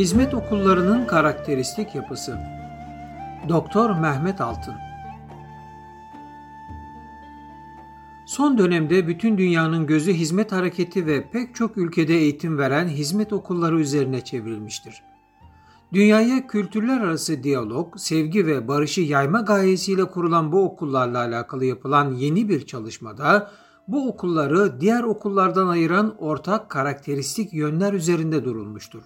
Hizmet okullarının karakteristik yapısı Doktor Mehmet Altın Son dönemde bütün dünyanın gözü hizmet hareketi ve pek çok ülkede eğitim veren hizmet okulları üzerine çevrilmiştir. Dünyaya kültürler arası diyalog, sevgi ve barışı yayma gayesiyle kurulan bu okullarla alakalı yapılan yeni bir çalışmada bu okulları diğer okullardan ayıran ortak karakteristik yönler üzerinde durulmuştur.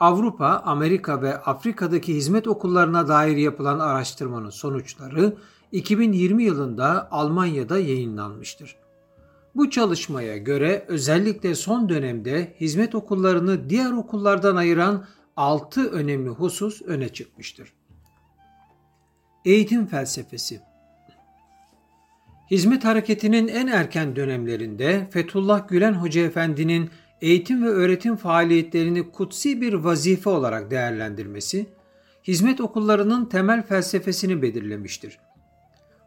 Avrupa, Amerika ve Afrika'daki hizmet okullarına dair yapılan araştırmanın sonuçları 2020 yılında Almanya'da yayınlanmıştır. Bu çalışmaya göre özellikle son dönemde hizmet okullarını diğer okullardan ayıran 6 önemli husus öne çıkmıştır. Eğitim felsefesi Hizmet hareketinin en erken dönemlerinde Fethullah Gülen Hoca Efendi'nin eğitim ve öğretim faaliyetlerini kutsi bir vazife olarak değerlendirmesi, hizmet okullarının temel felsefesini belirlemiştir.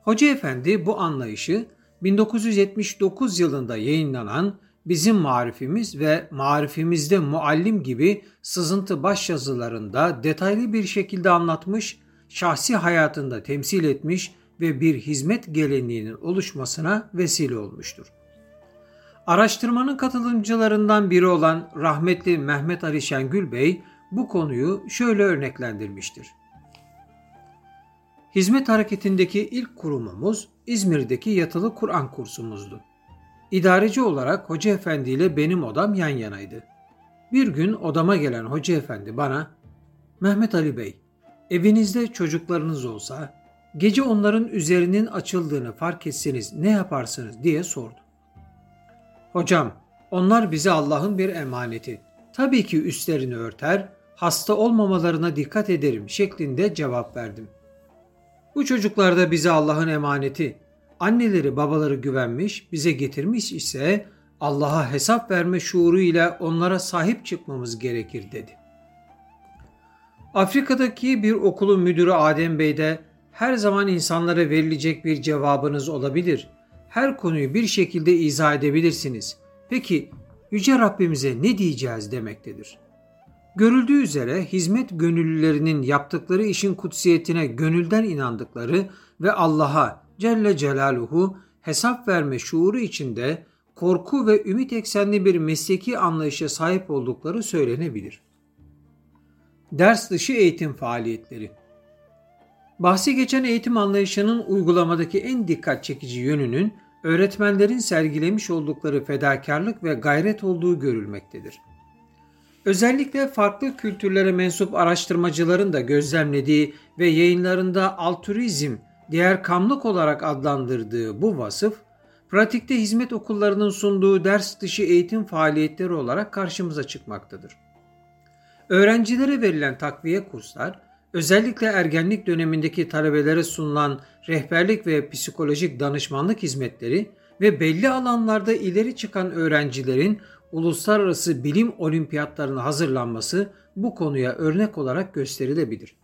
Hoca Efendi bu anlayışı 1979 yılında yayınlanan Bizim Marifimiz ve Marifimizde Muallim gibi sızıntı başyazılarında detaylı bir şekilde anlatmış, şahsi hayatında temsil etmiş ve bir hizmet geleneğinin oluşmasına vesile olmuştur. Araştırmanın katılımcılarından biri olan rahmetli Mehmet Ali Şengül Bey bu konuyu şöyle örneklendirmiştir. Hizmet hareketindeki ilk kurumumuz İzmir'deki yatılı Kur'an kursumuzdu. İdareci olarak Hoca Efendi ile benim odam yan yanaydı. Bir gün odama gelen Hoca Efendi bana, Mehmet Ali Bey, evinizde çocuklarınız olsa, gece onların üzerinin açıldığını fark etseniz ne yaparsınız diye sordu. Hocam, onlar bize Allah'ın bir emaneti. Tabii ki üstlerini örter, hasta olmamalarına dikkat ederim şeklinde cevap verdim. Bu çocuklar da bize Allah'ın emaneti. Anneleri babaları güvenmiş, bize getirmiş ise Allah'a hesap verme şuuru ile onlara sahip çıkmamız gerekir dedi. Afrika'daki bir okulun müdürü Adem Bey de her zaman insanlara verilecek bir cevabınız olabilir. Her konuyu bir şekilde izah edebilirsiniz. Peki Yüce Rabbimize ne diyeceğiz demektedir. Görüldüğü üzere hizmet gönüllülerinin yaptıkları işin kutsiyetine gönülden inandıkları ve Allah'a Celle Celaluhu hesap verme şuuru içinde korku ve ümit eksenli bir mesleki anlayışa sahip oldukları söylenebilir. Ders dışı eğitim faaliyetleri Bahsi geçen eğitim anlayışının uygulamadaki en dikkat çekici yönünün öğretmenlerin sergilemiş oldukları fedakarlık ve gayret olduğu görülmektedir. Özellikle farklı kültürlere mensup araştırmacıların da gözlemlediği ve yayınlarında altruizm, diğer kamlık olarak adlandırdığı bu vasıf, pratikte hizmet okullarının sunduğu ders dışı eğitim faaliyetleri olarak karşımıza çıkmaktadır. Öğrencilere verilen takviye kurslar, özellikle ergenlik dönemindeki talebelere sunulan rehberlik ve psikolojik danışmanlık hizmetleri ve belli alanlarda ileri çıkan öğrencilerin uluslararası bilim olimpiyatlarına hazırlanması bu konuya örnek olarak gösterilebilir.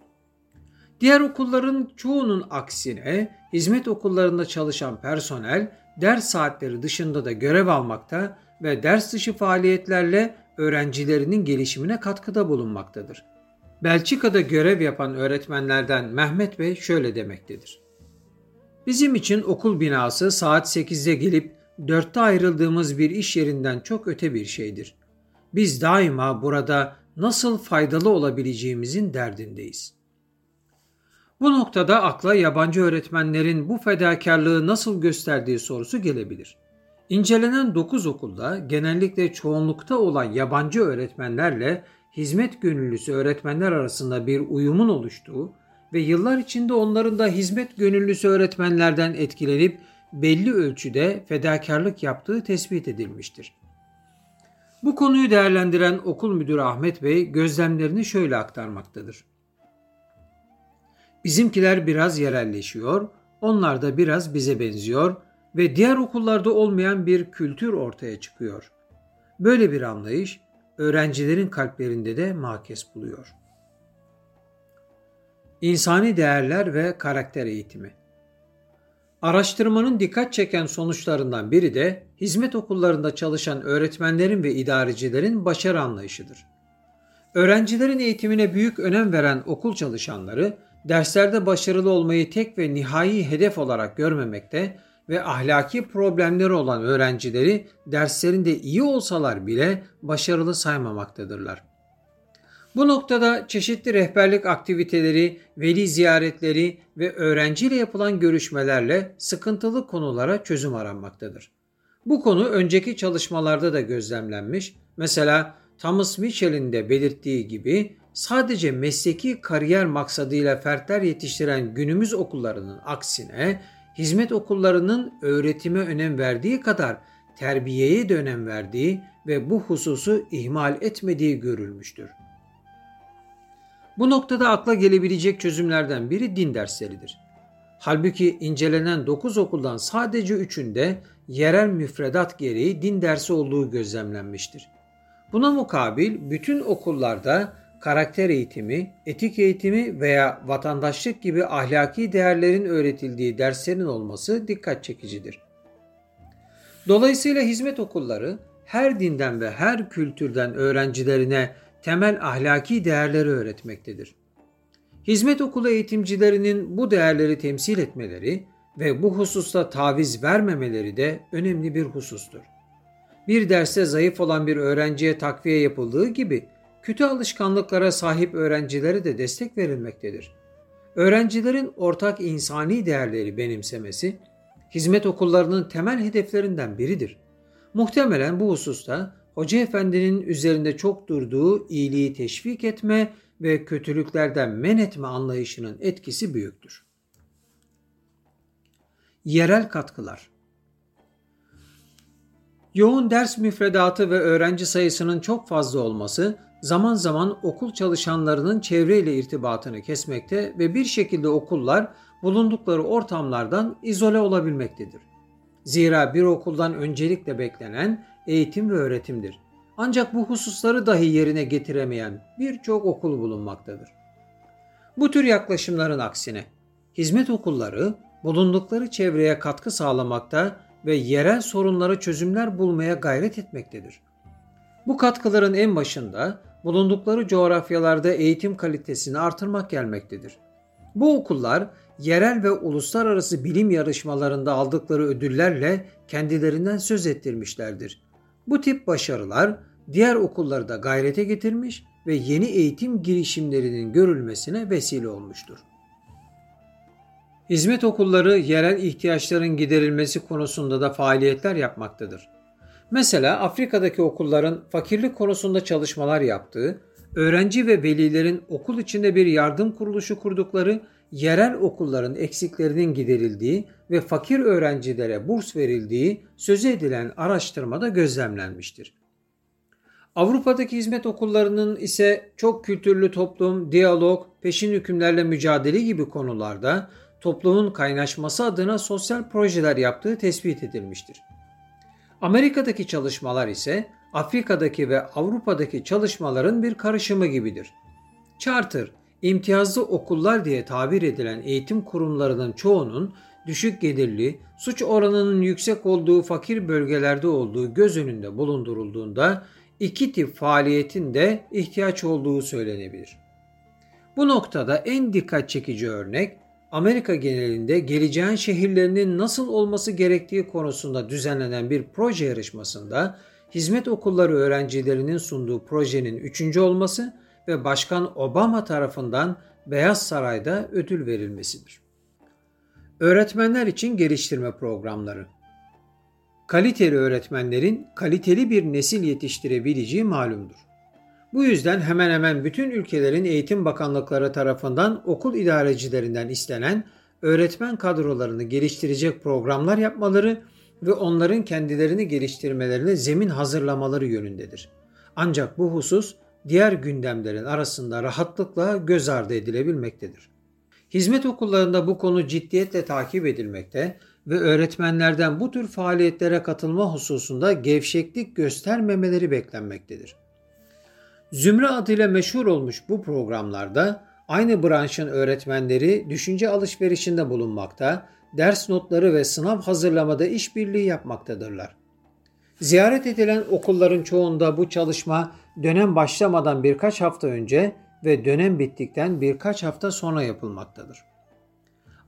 Diğer okulların çoğunun aksine hizmet okullarında çalışan personel ders saatleri dışında da görev almakta ve ders dışı faaliyetlerle öğrencilerinin gelişimine katkıda bulunmaktadır. Belçika'da görev yapan öğretmenlerden Mehmet Bey şöyle demektedir. Bizim için okul binası saat 8'de gelip 4'te ayrıldığımız bir iş yerinden çok öte bir şeydir. Biz daima burada nasıl faydalı olabileceğimizin derdindeyiz. Bu noktada akla yabancı öğretmenlerin bu fedakarlığı nasıl gösterdiği sorusu gelebilir. İncelenen 9 okulda genellikle çoğunlukta olan yabancı öğretmenlerle hizmet gönüllüsü öğretmenler arasında bir uyumun oluştuğu ve yıllar içinde onların da hizmet gönüllüsü öğretmenlerden etkilenip belli ölçüde fedakarlık yaptığı tespit edilmiştir. Bu konuyu değerlendiren okul müdürü Ahmet Bey gözlemlerini şöyle aktarmaktadır. Bizimkiler biraz yerelleşiyor, onlar da biraz bize benziyor ve diğer okullarda olmayan bir kültür ortaya çıkıyor. Böyle bir anlayış öğrencilerin kalplerinde de makes buluyor. İnsani değerler ve karakter eğitimi Araştırmanın dikkat çeken sonuçlarından biri de hizmet okullarında çalışan öğretmenlerin ve idarecilerin başarı anlayışıdır. Öğrencilerin eğitimine büyük önem veren okul çalışanları derslerde başarılı olmayı tek ve nihai hedef olarak görmemekte ve ahlaki problemleri olan öğrencileri derslerinde iyi olsalar bile başarılı saymamaktadırlar. Bu noktada çeşitli rehberlik aktiviteleri, veli ziyaretleri ve öğrenciyle yapılan görüşmelerle sıkıntılı konulara çözüm aranmaktadır. Bu konu önceki çalışmalarda da gözlemlenmiş. Mesela Thomas Mitchell'in de belirttiği gibi sadece mesleki kariyer maksadıyla fertler yetiştiren günümüz okullarının aksine hizmet okullarının öğretime önem verdiği kadar terbiyeye de önem verdiği ve bu hususu ihmal etmediği görülmüştür. Bu noktada akla gelebilecek çözümlerden biri din dersleridir. Halbuki incelenen 9 okuldan sadece 3'ünde yerel müfredat gereği din dersi olduğu gözlemlenmiştir. Buna mukabil bütün okullarda karakter eğitimi, etik eğitimi veya vatandaşlık gibi ahlaki değerlerin öğretildiği derslerin olması dikkat çekicidir. Dolayısıyla hizmet okulları her dinden ve her kültürden öğrencilerine temel ahlaki değerleri öğretmektedir. Hizmet okulu eğitimcilerinin bu değerleri temsil etmeleri ve bu hususta taviz vermemeleri de önemli bir husustur. Bir derste zayıf olan bir öğrenciye takviye yapıldığı gibi kötü alışkanlıklara sahip öğrencilere de destek verilmektedir. Öğrencilerin ortak insani değerleri benimsemesi, hizmet okullarının temel hedeflerinden biridir. Muhtemelen bu hususta Hoca Efendi'nin üzerinde çok durduğu iyiliği teşvik etme ve kötülüklerden men etme anlayışının etkisi büyüktür. Yerel katkılar Yoğun ders müfredatı ve öğrenci sayısının çok fazla olması zaman zaman okul çalışanlarının çevreyle irtibatını kesmekte ve bir şekilde okullar bulundukları ortamlardan izole olabilmektedir. Zira bir okuldan öncelikle beklenen eğitim ve öğretimdir. Ancak bu hususları dahi yerine getiremeyen birçok okul bulunmaktadır. Bu tür yaklaşımların aksine hizmet okulları bulundukları çevreye katkı sağlamakta ve yerel sorunlara çözümler bulmaya gayret etmektedir. Bu katkıların en başında bulundukları coğrafyalarda eğitim kalitesini artırmak gelmektedir. Bu okullar yerel ve uluslararası bilim yarışmalarında aldıkları ödüllerle kendilerinden söz ettirmişlerdir. Bu tip başarılar diğer okulları da gayrete getirmiş ve yeni eğitim girişimlerinin görülmesine vesile olmuştur. Hizmet okulları yerel ihtiyaçların giderilmesi konusunda da faaliyetler yapmaktadır. Mesela Afrika'daki okulların fakirlik konusunda çalışmalar yaptığı, öğrenci ve velilerin okul içinde bir yardım kuruluşu kurdukları, yerel okulların eksiklerinin giderildiği ve fakir öğrencilere burs verildiği sözü edilen araştırmada gözlemlenmiştir. Avrupa'daki hizmet okullarının ise çok kültürlü toplum, diyalog, peşin hükümlerle mücadele gibi konularda toplumun kaynaşması adına sosyal projeler yaptığı tespit edilmiştir. Amerika'daki çalışmalar ise Afrika'daki ve Avrupa'daki çalışmaların bir karışımı gibidir. Charter, imtiyazlı okullar diye tabir edilen eğitim kurumlarının çoğunun düşük gelirli, suç oranının yüksek olduğu fakir bölgelerde olduğu göz önünde bulundurulduğunda iki tip faaliyetin de ihtiyaç olduğu söylenebilir. Bu noktada en dikkat çekici örnek Amerika genelinde geleceğin şehirlerinin nasıl olması gerektiği konusunda düzenlenen bir proje yarışmasında hizmet okulları öğrencilerinin sunduğu projenin üçüncü olması ve Başkan Obama tarafından Beyaz Saray'da ödül verilmesidir. Öğretmenler için geliştirme programları Kaliteli öğretmenlerin kaliteli bir nesil yetiştirebileceği malumdur. Bu yüzden hemen hemen bütün ülkelerin eğitim bakanlıkları tarafından okul idarecilerinden istenen öğretmen kadrolarını geliştirecek programlar yapmaları ve onların kendilerini geliştirmelerine zemin hazırlamaları yönündedir. Ancak bu husus diğer gündemlerin arasında rahatlıkla göz ardı edilebilmektedir. Hizmet okullarında bu konu ciddiyetle takip edilmekte ve öğretmenlerden bu tür faaliyetlere katılma hususunda gevşeklik göstermemeleri beklenmektedir. Zümre adıyla meşhur olmuş bu programlarda aynı branşın öğretmenleri düşünce alışverişinde bulunmakta, ders notları ve sınav hazırlamada işbirliği yapmaktadırlar. Ziyaret edilen okulların çoğunda bu çalışma dönem başlamadan birkaç hafta önce ve dönem bittikten birkaç hafta sonra yapılmaktadır.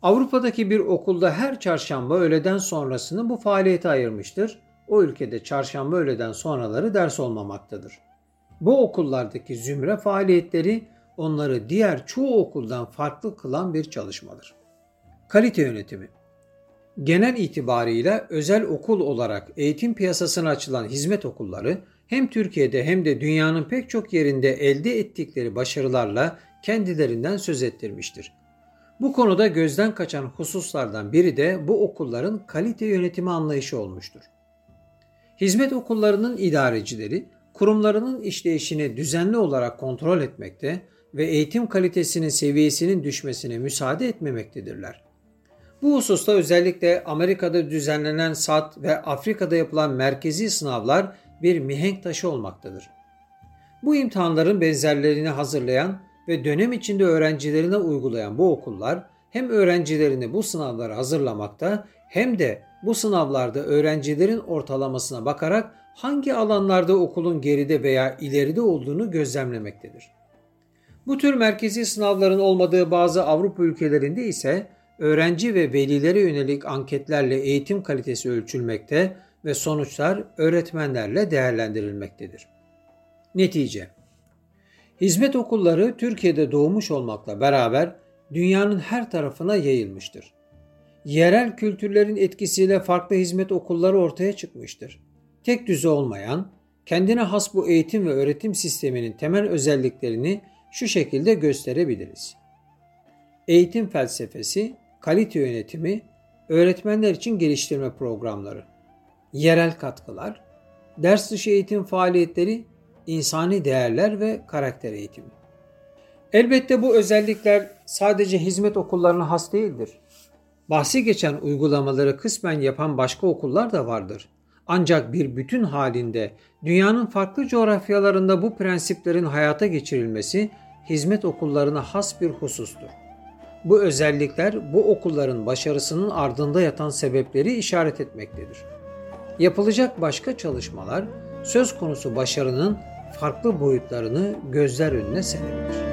Avrupa'daki bir okulda her çarşamba öğleden sonrasını bu faaliyete ayırmıştır. O ülkede çarşamba öğleden sonraları ders olmamaktadır. Bu okullardaki zümre faaliyetleri onları diğer çoğu okuldan farklı kılan bir çalışmadır. Kalite yönetimi Genel itibarıyla özel okul olarak eğitim piyasasına açılan hizmet okulları hem Türkiye'de hem de dünyanın pek çok yerinde elde ettikleri başarılarla kendilerinden söz ettirmiştir. Bu konuda gözden kaçan hususlardan biri de bu okulların kalite yönetimi anlayışı olmuştur. Hizmet okullarının idarecileri kurumlarının işleyişini düzenli olarak kontrol etmekte ve eğitim kalitesinin seviyesinin düşmesine müsaade etmemektedirler. Bu hususta özellikle Amerika'da düzenlenen SAT ve Afrika'da yapılan merkezi sınavlar bir mihenk taşı olmaktadır. Bu imtihanların benzerlerini hazırlayan ve dönem içinde öğrencilerine uygulayan bu okullar hem öğrencilerini bu sınavlara hazırlamakta hem de bu sınavlarda öğrencilerin ortalamasına bakarak hangi alanlarda okulun geride veya ileride olduğunu gözlemlemektedir. Bu tür merkezi sınavların olmadığı bazı Avrupa ülkelerinde ise öğrenci ve velilere yönelik anketlerle eğitim kalitesi ölçülmekte ve sonuçlar öğretmenlerle değerlendirilmektedir. Netice Hizmet okulları Türkiye'de doğmuş olmakla beraber dünyanın her tarafına yayılmıştır. Yerel kültürlerin etkisiyle farklı hizmet okulları ortaya çıkmıştır. Tek düze olmayan, kendine has bu eğitim ve öğretim sisteminin temel özelliklerini şu şekilde gösterebiliriz. Eğitim felsefesi, kalite yönetimi, öğretmenler için geliştirme programları, yerel katkılar, ders dışı eğitim faaliyetleri, insani değerler ve karakter eğitimi. Elbette bu özellikler sadece hizmet okullarına has değildir. Bahsi geçen uygulamaları kısmen yapan başka okullar da vardır. Ancak bir bütün halinde dünyanın farklı coğrafyalarında bu prensiplerin hayata geçirilmesi hizmet okullarına has bir husustur. Bu özellikler bu okulların başarısının ardında yatan sebepleri işaret etmektedir. Yapılacak başka çalışmalar söz konusu başarının farklı boyutlarını gözler önüne serebilir.